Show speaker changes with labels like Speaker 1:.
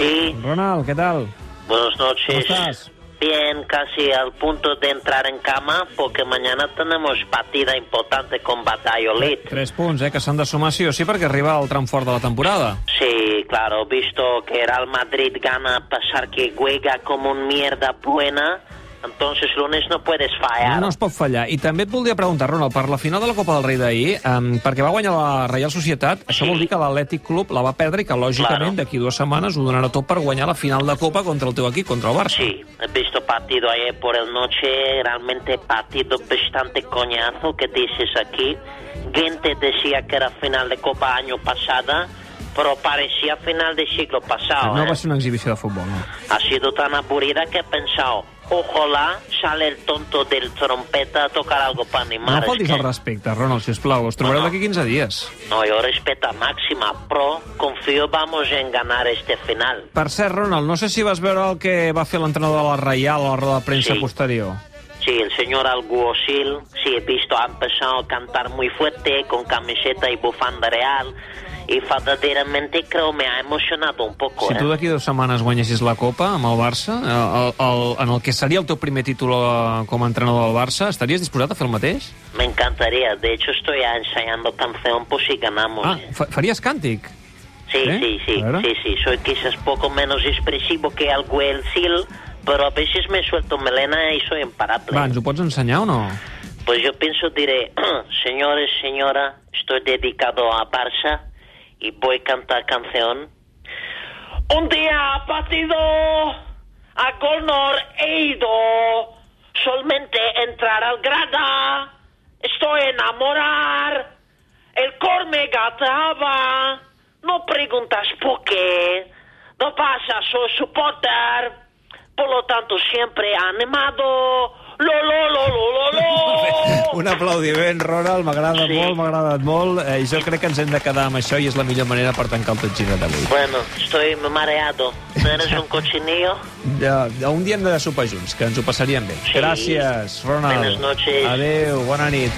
Speaker 1: Sí,
Speaker 2: Ronald, què tal?
Speaker 1: buenas noches.
Speaker 2: ¿Cómo estás?
Speaker 1: Bien, casi al punto de entrar en cama porque mañana tenemos partida importante con Valladolid.
Speaker 2: Tres punts, eh, que s'han de sumar sí o sí perquè arriba al tram fort de la temporada.
Speaker 1: Sí, claro, visto que Real Madrid gana a pesar que juega como un mierda buena, entonces lunes no puedes fallar.
Speaker 2: No, es pot fallar. I també et voldria preguntar, Ronald, per la final de la Copa del Rei d'ahir, um, perquè va guanyar la Reial Societat, això
Speaker 1: Sí.
Speaker 2: vol dir que l'Atlètic Club la va perdre i que, lògicament,
Speaker 1: Claro.
Speaker 2: d'aquí dues setmanes ho donarà tot per guanyar la final de Copa contra el teu equip, contra el Barça.
Speaker 1: Sí, he visto partido ayer por el noche, realmente partido bastante coñazo que dices aquí. Gente decía que era final de Copa año pasada, pero parecía final de siglo pasado.
Speaker 2: No
Speaker 1: ¿eh?
Speaker 2: va ser una exhibició de futbol, no.
Speaker 1: Ha sido tan aburrida que he pensado, ojalá sale el tonto del trompeta a tocar algo para
Speaker 2: No
Speaker 1: animar.
Speaker 2: faltis
Speaker 1: Es que-
Speaker 2: el respecte, Ronald, sisplau. Us trobareu
Speaker 1: No, no.
Speaker 2: d'aquí 15 dies.
Speaker 1: No, yo respeto a máxima, pero confío vamos en ganar este final.
Speaker 2: Per cert, Ronald, no sé si vas veure el que va fer l'entrenador de la Reial a la roda de premsa
Speaker 1: Sí.
Speaker 2: posterior.
Speaker 1: Sí, el señor Alguosil, sí, he visto, ha empezado a cantar muy fuerte con camiseta y bufanda real y verdaderamente creo me ha emocionado un poco.
Speaker 2: Si
Speaker 1: ¿eh?
Speaker 2: tu d'aquí dues setmanes guanyessis la Copa amb el Barça, el, el, en el que seria el teu primer títol eh, com a entrenador del Barça, estaries disposat a fer el mateix?
Speaker 1: Me encantaría, de hecho estoy ya ensayando canción por si ganamos.
Speaker 2: Ah, fa faries càntic?
Speaker 1: Sí,
Speaker 2: ¿Eh?
Speaker 1: sí, sí, sí, sí, soy quizás poco menos expresivo que Alguacil, pero a veces me suelto melena y soy imparable.
Speaker 2: Va, ens ho pots ensenyar o no?
Speaker 1: Pues yo pienso, diré, señores, señora, estoy dedicado a Barça y voy a cantar canción. Un día partido a Golnor he ido solamente entrar al grada. Estoy enamorar. El cor me gataba. No preguntas por qué. No pasa, soy supporter. Por lo tanto, siempre animado. Lo, lo, lo, lo, lo.
Speaker 2: Un aplaudiment, Ronald, m'agrada
Speaker 1: Sí.
Speaker 2: molt, m'ha agradat molt. Eh, jo crec que ens hem de quedar amb això i és la millor manera per tancar el tot gira d'avui.
Speaker 1: Bueno, estoy mareado. ¿Eres un cochinillo?
Speaker 2: Ja, un dia hem de sopar junts, que ens ho passaríem bé.
Speaker 1: Sí.
Speaker 2: Gràcies, Ronald.
Speaker 1: Buenas noches.
Speaker 2: Adéu, bona nit.